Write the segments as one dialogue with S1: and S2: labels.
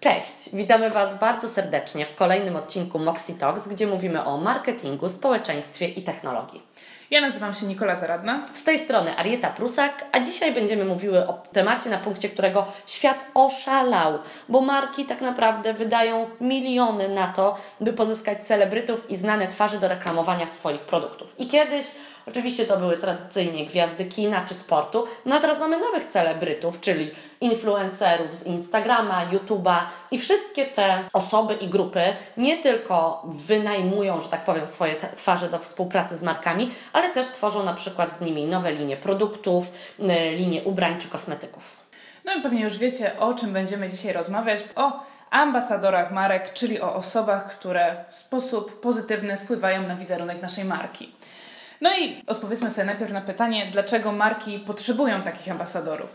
S1: Cześć, witamy Was bardzo serdecznie w kolejnym odcinku Moxie Talks, gdzie mówimy o marketingu, społeczeństwie i technologii.
S2: Ja nazywam się Nikola Zaradna.
S1: Z tej strony Arieta Prusak, a dzisiaj będziemy mówiły o temacie, na punkcie którego świat oszalał, bo marki tak naprawdę wydają miliony na to, by pozyskać celebrytów i znane twarze do reklamowania swoich produktów. I kiedyś Oczywiście to były tradycyjnie gwiazdy kina czy sportu, no a teraz mamy nowych celebrytów, czyli influencerów z Instagrama, YouTube'a i wszystkie te osoby i grupy nie tylko wynajmują, że tak powiem, swoje twarze do współpracy z markami, ale też tworzą na przykład z nimi nowe linie produktów, linie ubrań czy kosmetyków.
S2: No i pewnie już wiecie, o czym będziemy dzisiaj rozmawiać. O ambasadorach marek, czyli o osobach, które w sposób pozytywny wpływają na wizerunek naszej marki. No i odpowiedzmy sobie najpierw na pytanie, dlaczego marki potrzebują takich ambasadorów.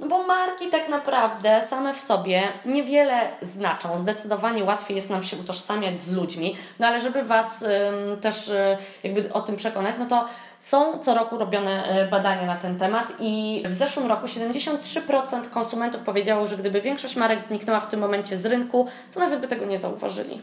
S1: No bo marki tak naprawdę same w sobie niewiele znaczą. Zdecydowanie łatwiej jest nam się utożsamiać z ludźmi, no ale żeby Was ym, też y, jakby o tym przekonać, no to są co roku robione y, badania na ten temat i w zeszłym roku 73% konsumentów powiedziało, że gdyby większość marek zniknęła w tym momencie z rynku, to nawet by tego nie zauważyli.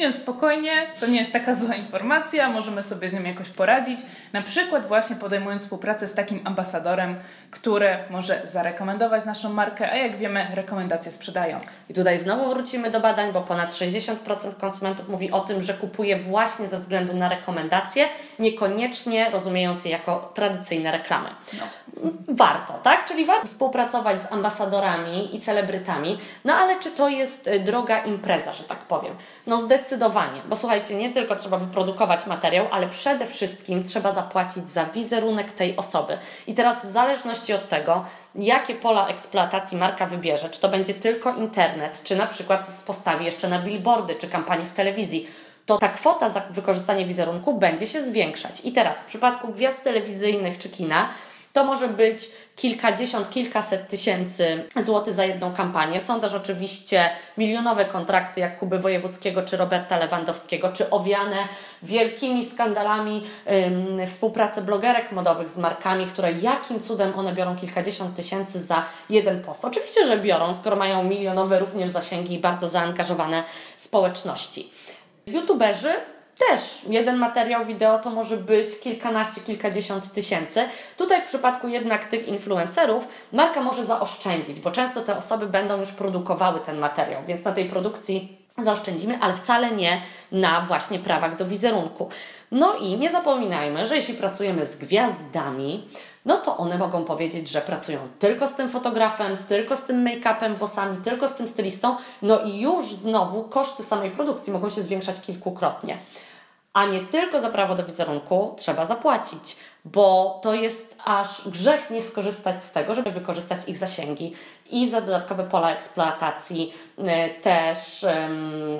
S2: Nie wiem, spokojnie, to nie jest taka zła informacja, możemy sobie z nią jakoś poradzić. Na przykład właśnie podejmując współpracę z takim ambasadorem, który może zarekomendować naszą markę, a jak wiemy, rekomendacje sprzedają.
S1: I tutaj znowu wrócimy do badań, bo ponad 60% konsumentów mówi o tym, że kupuje właśnie ze względu na rekomendacje, niekoniecznie rozumiejąc je jako tradycyjne reklamy. No. Warto, tak? Czyli warto współpracować z ambasadorami i celebrytami, no ale czy to jest y, droga impreza, że tak powiem? No zdecydowanie Zdecydowanie, bo słuchajcie, nie tylko trzeba wyprodukować materiał, ale przede wszystkim trzeba zapłacić za wizerunek tej osoby. I teraz w zależności od tego, jakie pola eksploatacji marka wybierze, czy to będzie tylko internet, czy na przykład postawi jeszcze na billboardy, czy kampanię w telewizji, to ta kwota za wykorzystanie wizerunku będzie się zwiększać. I teraz w przypadku gwiazd telewizyjnych czy kina to może być kilkadziesiąt, kilkaset tysięcy złotych za jedną kampanię. Są też oczywiście milionowe kontrakty jak Kuby Wojewódzkiego czy Roberta Lewandowskiego, czy owiane wielkimi skandalami ym, współpracy blogerek modowych z markami, które jakim cudem one biorą kilkadziesiąt tysięcy za jeden post. Oczywiście, że biorą, skoro mają milionowe również zasięgi i bardzo zaangażowane społeczności. YouTuberzy też jeden materiał wideo to może być kilkanaście, kilkadziesiąt tysięcy. Tutaj w przypadku jednak tych influencerów marka może zaoszczędzić, bo często te osoby będą już produkowały ten materiał, więc na tej produkcji zaoszczędzimy, ale wcale nie na właśnie prawach do wizerunku. No i nie zapominajmy, że jeśli pracujemy z gwiazdami, no to one mogą powiedzieć, że pracują tylko z tym fotografem, tylko z tym make-upem, włosami, tylko z tym stylistą, no i już znowu koszty samej produkcji mogą się zwiększać kilkukrotnie a nie tylko za prawo do wizerunku trzeba zapłacić, bo to jest aż grzech nie skorzystać z tego, żeby wykorzystać ich zasięgi i za dodatkowe pola eksploatacji y, też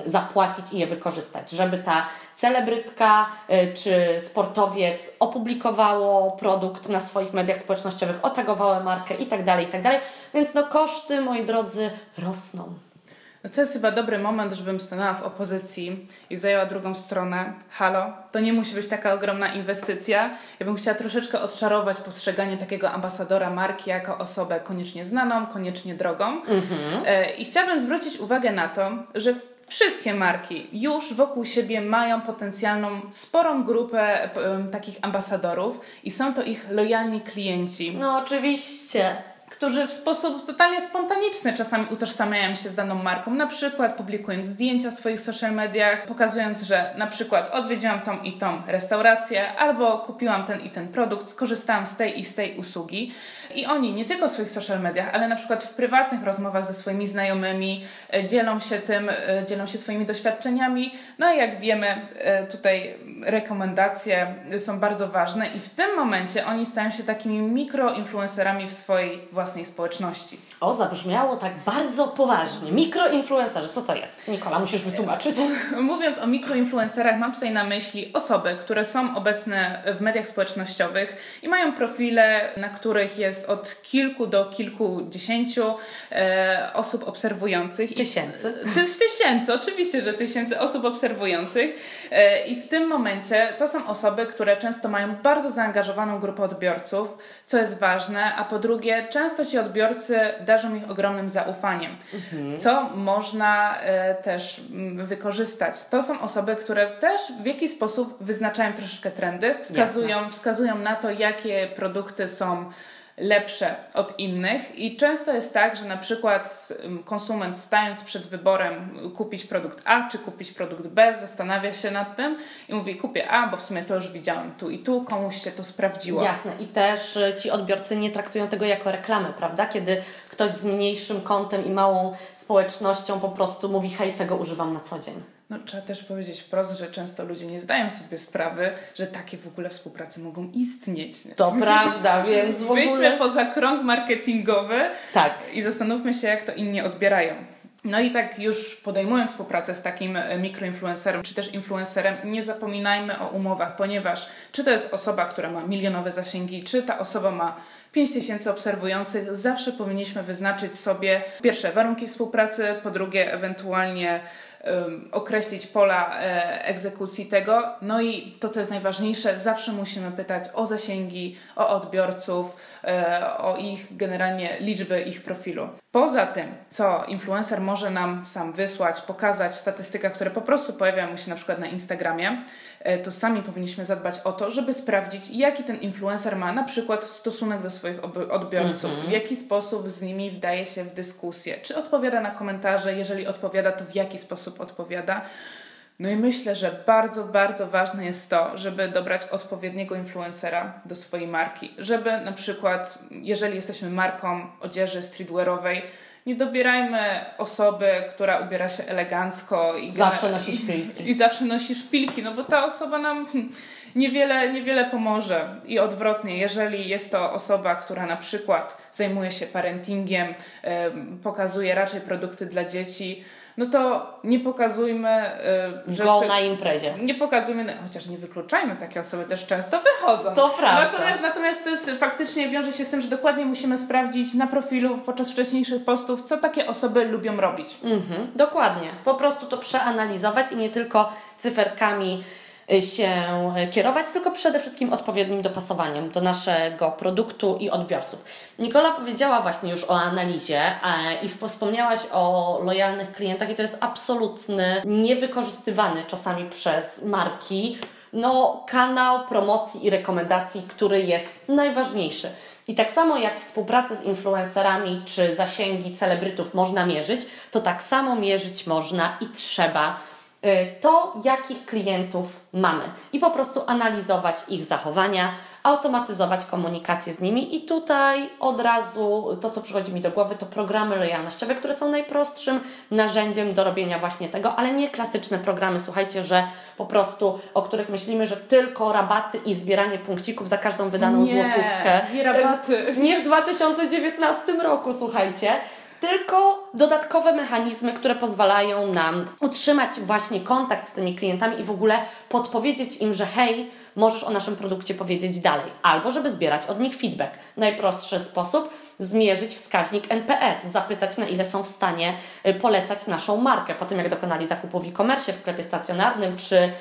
S1: zapłacić i je wykorzystać, żeby ta celebrytka y, czy sportowiec opublikowało produkt na swoich mediach społecznościowych, otagowało markę itd., tak itd. Tak Więc no koszty, moi drodzy, rosną.
S2: No to jest chyba dobry moment, żebym stanęła w opozycji i zajęła drugą stronę. Halo, to nie musi być taka ogromna inwestycja. Ja bym chciała troszeczkę odczarować postrzeganie takiego ambasadora marki jako osobę koniecznie znaną, koniecznie drogą. Mhm. E, I chciałabym zwrócić uwagę na to, że wszystkie marki już wokół siebie mają potencjalną, sporą grupę takich ambasadorów i są to ich lojalni klienci.
S1: No oczywiście
S2: którzy w sposób totalnie spontaniczny czasami utożsamiają się z daną marką, na przykład publikując zdjęcia w swoich social mediach, pokazując, że na przykład odwiedziłam tą i tą restaurację, albo kupiłam ten i ten produkt, skorzystałam z tej i z tej usługi. I oni nie tylko w swoich social mediach, ale na przykład w prywatnych rozmowach ze swoimi znajomymi e, dzielą się tym, e, dzielą się swoimi doświadczeniami. No i jak wiemy, e, tutaj rekomendacje są bardzo ważne i w tym momencie oni stają się takimi mikroinfluencerami w swojej własnej społeczności.
S1: O, zabrzmiało tak bardzo poważnie. Mikroinfluencerzy, co to jest? Nikola, musisz wytłumaczyć.
S2: Mówiąc o mikroinfluencerach, mam tutaj na myśli osoby, które są obecne w mediach społecznościowych i mają profile, na których jest od kilku do kilkudziesięciu e, osób obserwujących.
S1: Tysięcy.
S2: I, tysięcy, oczywiście, że tysięcy osób obserwujących. E, I w tym momencie to są osoby, które często mają bardzo zaangażowaną grupę odbiorców, co jest ważne, a po drugie, często często ci odbiorcy darzą ich ogromnym zaufaniem, mhm. co można e, też m, wykorzystać. To są osoby, które też w jakiś sposób wyznaczają troszeczkę trendy, wskazują, wskazują na to, jakie produkty są lepsze od innych i często jest tak, że na przykład konsument stając przed wyborem kupić produkt A czy kupić produkt B, zastanawia się nad tym i mówi kupię A, bo w sumie to już widziałem tu i tu, komuś się to sprawdziło.
S1: Jasne i też e, ci odbiorcy nie traktują tego jako reklamę, prawda? Kiedy ktoś z mniejszym kątem i małą społecznością po prostu mówi hej, tego używam na co dzień.
S2: No, trzeba też powiedzieć wprost, że często ludzie nie zdają sobie sprawy, że takie w ogóle współpracy mogą istnieć.
S1: To prawda, więc w ogóle...
S2: Wyjdźmy poza krąg marketingowy
S1: tak.
S2: i zastanówmy się, jak to inni odbierają. No i tak już podejmując współpracę z takim e, mikroinfluencerem, czy też influencerem, nie zapominajmy o umowach, ponieważ czy to jest osoba, która ma milionowe zasięgi, czy ta osoba ma 5 tysięcy obserwujących, zawsze powinniśmy wyznaczyć sobie pierwsze warunki współpracy, po drugie ewentualnie określić pola e, egzekucji tego. No i to, co jest najważniejsze, zawsze musimy pytać o zasięgi, o odbiorców, e, o ich generalnie liczby ich profilu. Poza tym, co influencer może nam sam wysłać, pokazać w statystykach, które po prostu pojawiają się na przykład na Instagramie, to sami powinniśmy zadbać o to, żeby sprawdzić, jaki ten influencer ma na przykład stosunek do swoich odbiorców, mm -hmm. w jaki sposób z nimi wdaje się w dyskusję, czy odpowiada na komentarze, jeżeli odpowiada, to w jaki sposób odpowiada. No i myślę, że bardzo, bardzo ważne jest to, żeby dobrać odpowiedniego influencera do swojej marki. Żeby na przykład, jeżeli jesteśmy marką odzieży streetwearowej, nie dobierajmy osoby, która ubiera się elegancko i
S1: zawsze nosi szpilki.
S2: I, zawsze nosi szpilki, no bo ta osoba nam niewiele, niewiele pomoże. I odwrotnie, jeżeli jest to osoba, która na przykład zajmuje się parentingiem, pokazuje raczej produkty dla dzieci, no to nie pokazujmy
S1: yy, że Go na imprezie.
S2: Nie pokazujmy, chociaż nie wykluczajmy, takie osoby też często wychodzą.
S1: To prawda.
S2: Natomiast, natomiast to jest faktycznie wiąże się z tym, że dokładnie musimy sprawdzić na profilu podczas wcześniejszych postów, co takie osoby lubią robić.
S1: Mhm, dokładnie. Po prostu to przeanalizować i nie tylko cyferkami się kierować, tylko przede wszystkim odpowiednim dopasowaniem do naszego produktu i odbiorców. Nikola powiedziała właśnie już o analizie i wspomniałaś o lojalnych klientach i to jest absolutny, niewykorzystywany czasami przez marki no, kanał promocji i rekomendacji, który jest najważniejszy. I tak samo jak współpracę z influencerami czy zasięgi celebrytów można mierzyć, to tak samo mierzyć można i trzeba to, jakich klientów mamy i po prostu analizować ich zachowania, automatyzować komunikację z nimi. I tutaj od razu to, co przychodzi mi do głowy, to programy lojalnościowe, które są najprostszym narzędziem do robienia właśnie tego, ale nie klasyczne programy, słuchajcie, że po prostu, o których myślimy, że tylko rabaty i zbieranie punkcików za każdą wydaną
S2: nie,
S1: złotówkę.
S2: Nie rabaty.
S1: Nie w 2019 roku, słuchajcie tylko dodatkowe mechanizmy, które pozwalają nam utrzymać właśnie kontakt z tymi klientami i w ogóle podpowiedzieć im, że hej, możesz o naszym produkcie powiedzieć dalej, albo żeby zbierać od nich feedback. Najprostszy sposób zmierzyć wskaźnik NPS, zapytać na ile są w stanie y, polecać naszą markę po tym, jak dokonali zakupu w e-commerce, w sklepie stacjonarnym, czy y,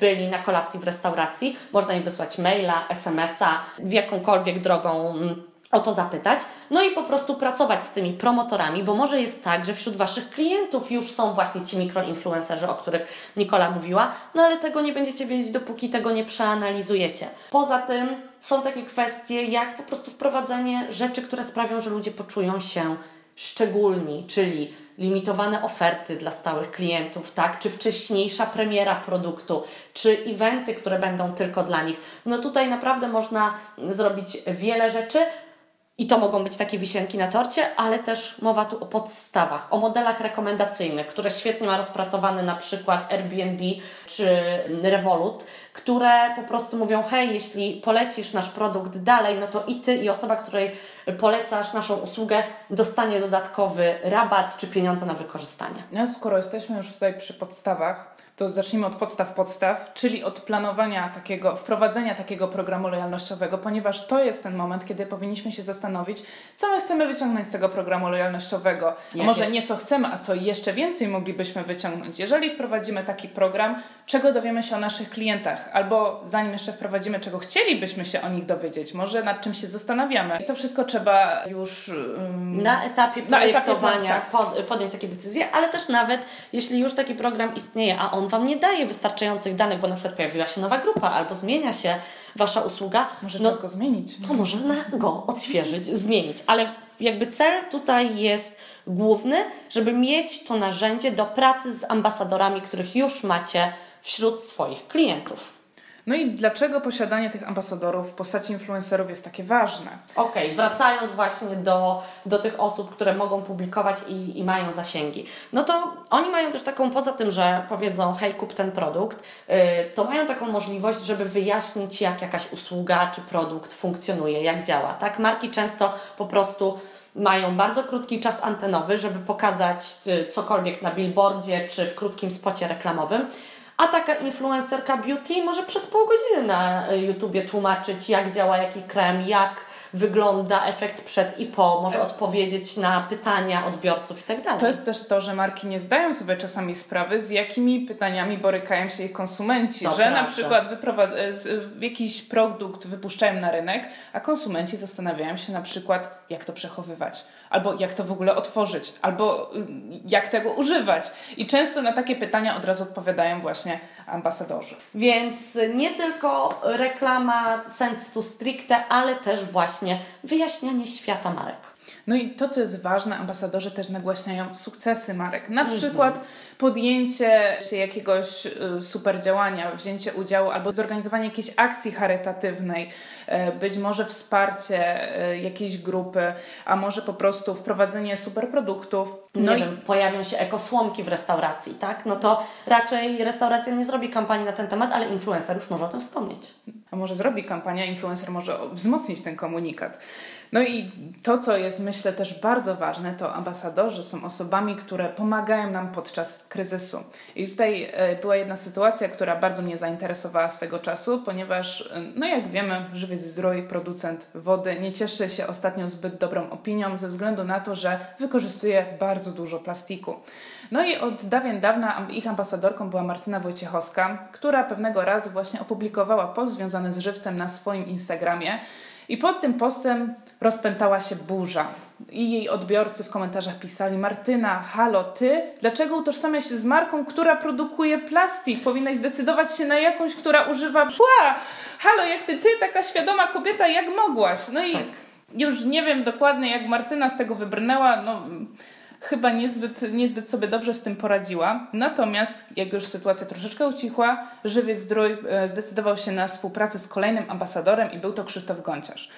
S1: byli na kolacji w restauracji. Można im wysłać maila, SMS-a, jakąkolwiek drogą mm, o to zapytać, no i po prostu pracować z tymi promotorami, bo może jest tak, że wśród Waszych klientów już są właśnie ci mikroinfluencerzy, o których Nikola mówiła, no ale tego nie będziecie wiedzieć, dopóki tego nie przeanalizujecie. Poza tym są takie kwestie, jak po prostu wprowadzenie rzeczy, które sprawią, że ludzie poczują się szczególni, czyli limitowane oferty dla stałych klientów, tak? Czy wcześniejsza premiera produktu, czy eventy, które będą tylko dla nich. No tutaj naprawdę można zrobić wiele rzeczy, i to mogą być takie wisienki na torcie, ale też mowa tu o podstawach, o modelach rekomendacyjnych, które świetnie ma rozpracowane na przykład Airbnb czy Revolut, które po prostu mówią: hej, jeśli polecisz nasz produkt dalej, no to i ty, i osoba, której polecasz naszą usługę, dostanie dodatkowy rabat czy pieniądze na wykorzystanie.
S2: No, skoro jesteśmy już tutaj przy podstawach, to zacznijmy od podstaw podstaw, czyli od planowania takiego, wprowadzenia takiego programu lojalnościowego, ponieważ to jest ten moment, kiedy powinniśmy się zastanowić, co my chcemy wyciągnąć z tego programu lojalnościowego. A może nie co chcemy, a co jeszcze więcej moglibyśmy wyciągnąć. Jeżeli wprowadzimy taki program, czego dowiemy się o naszych klientach, albo zanim jeszcze wprowadzimy, czego chcielibyśmy się o nich dowiedzieć, może nad czym się zastanawiamy. I to wszystko trzeba już
S1: um, na etapie projektowania na etapie, tak. podjąć takie decyzje, ale też nawet jeśli już taki program istnieje, a on Wam nie daje wystarczających danych, bo na przykład pojawiła się nowa grupa albo zmienia się Wasza usługa.
S2: Może no, czas go zmienić.
S1: To można go odświeżyć, zmienić, ale jakby cel tutaj jest główny, żeby mieć to narzędzie do pracy z ambasadorami, których już macie wśród swoich klientów.
S2: No i dlaczego posiadanie tych ambasadorów w postaci influencerów jest takie ważne?
S1: Okej, okay, wracając właśnie do, do tych osób, które mogą publikować i, i mają zasięgi. No to oni mają też taką, poza tym, że powiedzą, hej, kup ten produkt, yy, to mają taką możliwość, żeby wyjaśnić, jak jakaś usługa czy produkt funkcjonuje, jak działa. Tak, marki często po prostu mają bardzo krótki czas antenowy, żeby pokazać y, cokolwiek na billboardzie czy w krótkim spocie reklamowym. A taka influencerka beauty może przez pół godziny na y, YouTubie tłumaczyć, jak działa jaki krem, jak wygląda efekt przed i po, może odpowiedzieć na pytania odbiorców i tak dalej.
S2: To jest też to, że marki nie zdają sobie czasami sprawy, z jakimi pytaniami borykają się ich konsumenci, to że prawda. na przykład jakiś produkt wypuszczają na rynek, a konsumenci zastanawiają się na przykład, jak to przechowywać, albo jak to w ogóle otworzyć, albo y, jak tego używać. I często na takie pytania od razu odpowiadają właśnie ambasadorzy.
S1: Więc nie tylko reklama sensu stricte, ale też właśnie wyjaśnianie świata marek.
S2: No i to, co jest ważne, ambasadorzy też nagłaśniają sukcesy marek. Na mhm. przykład podjęcie się jakiegoś y, super działania, wzięcie udziału albo zorganizowanie jakiejś akcji charytatywnej, e, być może wsparcie e, jakiejś grupy, a może po prostu wprowadzenie super produktów.
S1: No nie i... wiem, pojawią się ekosłomki w restauracji, tak? No to raczej restauracja nie zrobi kampanii na ten temat, ale influencer już może o tym wspomnieć.
S2: Może zrobi kampanię, influencer może wzmocnić ten komunikat. No i to, co jest myślę też bardzo ważne, to ambasadorzy są osobami, które pomagają nam podczas kryzysu. I tutaj e, była jedna sytuacja, która bardzo mnie zainteresowała swego czasu, ponieważ, e, no jak wiemy, Żywiec Zdrój, producent wody, nie cieszy się ostatnio zbyt dobrą opinią ze względu na to, że wykorzystuje bardzo dużo plastiku. No i od dawien dawna ich ambasadorką była Martyna Wojciechowska, która pewnego razu właśnie opublikowała post związany z żywcem na swoim Instagramie, i pod tym postem rozpętała się burza. I jej odbiorcy w komentarzach pisali: Martyna, halo, ty? Dlaczego utożsamiasz się z marką, która produkuje plastik? Powinnaś zdecydować się na jakąś, która używa szkła. Halo, jak ty, ty, taka świadoma kobieta, jak mogłaś? No i tak. już nie wiem dokładnie, jak Martyna z tego wybrnęła. No, chyba niezbyt, niezbyt sobie dobrze z tym poradziła. Natomiast, jak już sytuacja troszeczkę ucichła, Żywiec Zdrój e, zdecydował się na współpracę z kolejnym ambasadorem i był to Krzysztof Gonciarz.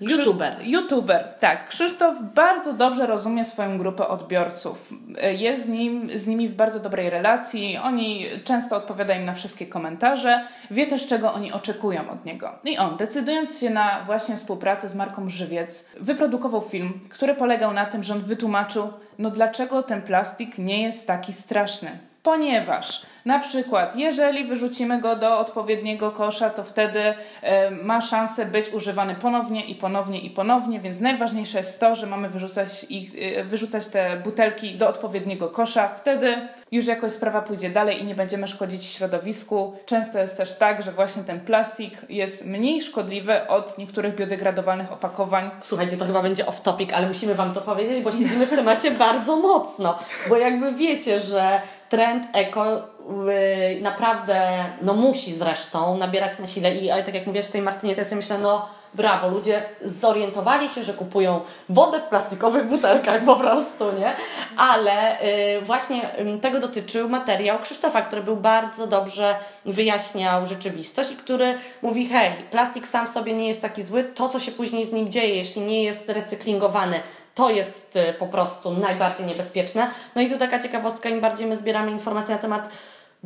S1: YouTuber.
S2: YouTuber, tak. Krzysztof bardzo dobrze rozumie swoją grupę odbiorców. Jest z, nim, z nimi w bardzo dobrej relacji. Oni często odpowiadają im na wszystkie komentarze. Wie też, czego oni oczekują od niego. I on, decydując się na właśnie współpracę z marką Żywiec, wyprodukował film, który polegał na tym, że on wytłumaczył, no dlaczego ten plastik nie jest taki straszny. Ponieważ na przykład, jeżeli wyrzucimy go do odpowiedniego kosza, to wtedy e, ma szansę być używany ponownie i ponownie i ponownie, więc najważniejsze jest to, że mamy wyrzucać, ich, e, wyrzucać te butelki do odpowiedniego kosza. Wtedy już jakoś sprawa pójdzie dalej i nie będziemy szkodzić środowisku. Często jest też tak, że właśnie ten plastik jest mniej szkodliwy od niektórych biodegradowalnych opakowań.
S1: Słuchajcie, to chyba będzie off topic, ale musimy Wam to powiedzieć, bo siedzimy w temacie bardzo mocno. Bo jakby wiecie, że trend eko y, naprawdę, no musi zresztą nabierać na sile i tak jak mówiłaś tej Martynie, to ja sobie myślę, no brawo, ludzie zorientowali się, że kupują wodę w plastikowych butelkach po prostu, nie? Ale y, właśnie y, tego dotyczył materiał Krzysztofa, który był bardzo dobrze wyjaśniał rzeczywistość i który mówi, hej, plastik sam sobie nie jest taki zły, to co się później z nim dzieje, jeśli nie jest recyklingowany, to jest y, po prostu najbardziej niebezpieczne. No i tu taka ciekawostka, im bardziej my zbieramy informacje na temat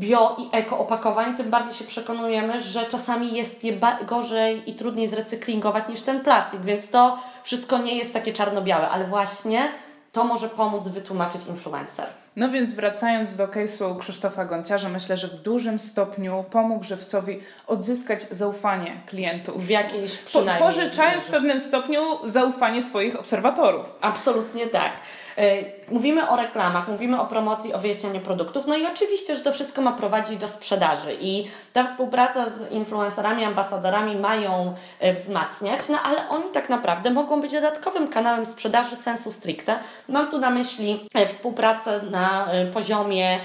S1: bio i eko opakowań, tym bardziej się przekonujemy, że czasami jest je gorzej i trudniej zrecyklingować niż ten plastik, więc to wszystko nie jest takie czarno-białe, ale właśnie to może pomóc wytłumaczyć influencer.
S2: No więc wracając do case'u Krzysztofa Gonciarza, myślę, że w dużym stopniu pomógł żywcowi odzyskać zaufanie klientów.
S1: W jakiejś przynajmniej.
S2: Po, pożyczając w pewnym stopniu zaufanie swoich obserwatorów.
S1: Absolutnie tak. E, mówimy o reklamach, mówimy o promocji, o wyjaśnianiu produktów, no i oczywiście, że to wszystko ma prowadzić do sprzedaży i ta współpraca z influencerami, ambasadorami mają e, wzmacniać, no ale oni tak naprawdę mogą być dodatkowym kanałem sprzedaży sensu stricte. Mam tu na myśli e, współpracę na poziomie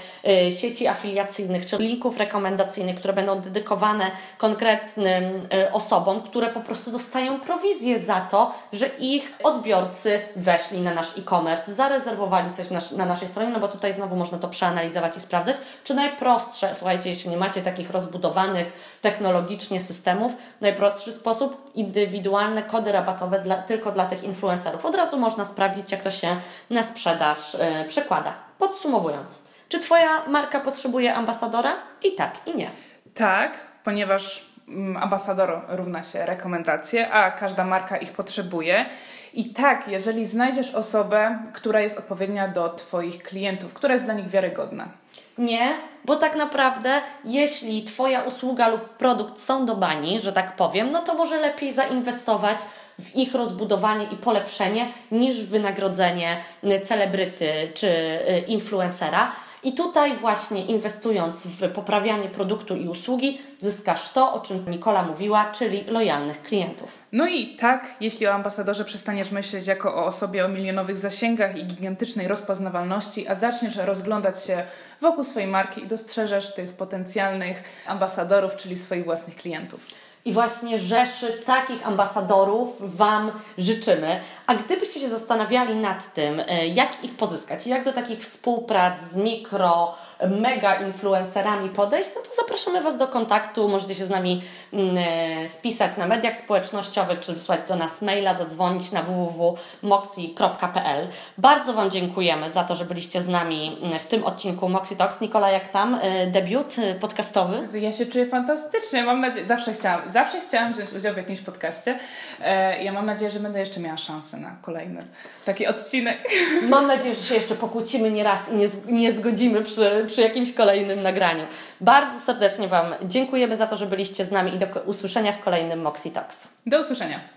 S1: sieci afiliacyjnych, czy linków rekomendacyjnych, które będą dedykowane konkretnym osobom, które po prostu dostają prowizję za to, że ich odbiorcy weszli na nasz e-commerce, zarezerwowali coś na, na naszej stronie, no bo tutaj znowu można to przeanalizować i sprawdzać, czy najprostsze, słuchajcie, jeśli nie macie takich rozbudowanych technologicznie systemów, najprostszy sposób, indywidualne kody rabatowe dla, tylko dla tych influencerów. Od razu można sprawdzić, jak to się na sprzedaż yy, przekłada. Podsumowując, czy Twoja marka potrzebuje ambasadora? I tak, i nie.
S2: Tak, ponieważ ambasador równa się rekomendacje, a każda marka ich potrzebuje. I tak, jeżeli znajdziesz osobę, która jest odpowiednia do Twoich klientów, która jest dla nich wiarygodna.
S1: Nie, bo tak naprawdę, jeśli Twoja usługa lub produkt są do bani, że tak powiem, no to może lepiej zainwestować w ich rozbudowanie i polepszenie niż w wynagrodzenie celebryty czy y, influencera. I tutaj właśnie inwestując w poprawianie produktu i usługi, zyskasz to, o czym Nikola mówiła, czyli lojalnych klientów.
S2: No i tak, jeśli o ambasadorze przestaniesz myśleć jako o osobie o milionowych zasięgach i gigantycznej rozpoznawalności, a zaczniesz rozglądać się wokół swojej marki i dostrzeżesz tych potencjalnych ambasadorów, czyli swoich własnych klientów.
S1: I właśnie rzeszy takich ambasadorów Wam życzymy. A gdybyście się zastanawiali nad tym, e, jak ich pozyskać, jak do takich współprac z mikro, mega influencerami podejść, no to zapraszamy Was do kontaktu. Możecie się z nami mm, e, spisać na mediach społecznościowych, czy wysłać do nas maila, zadzwonić na www.moxi.pl. Bardzo Wam dziękujemy za to, że byliście z nami mm, w tym odcinku Moxie Talks. Nikola, jak tam? E, debiut e, podcastowy?
S2: Ja się czuję fantastycznie. Mam nadzieję, zawsze chciałam, zawsze chciałam wziąć udział w jakimś podcaście. Ja mam nadzieję, że będę jeszcze miała szansę na kolejny taki odcinek.
S1: Mam nadzieję, że się jeszcze pokłócimy nie raz i nie, nie zgodzimy przy, przy jakimś kolejnym nagraniu. Bardzo serdecznie Wam dziękujemy za to, że byliście z nami i do usłyszenia w kolejnym Moxie Talks.
S2: Do usłyszenia.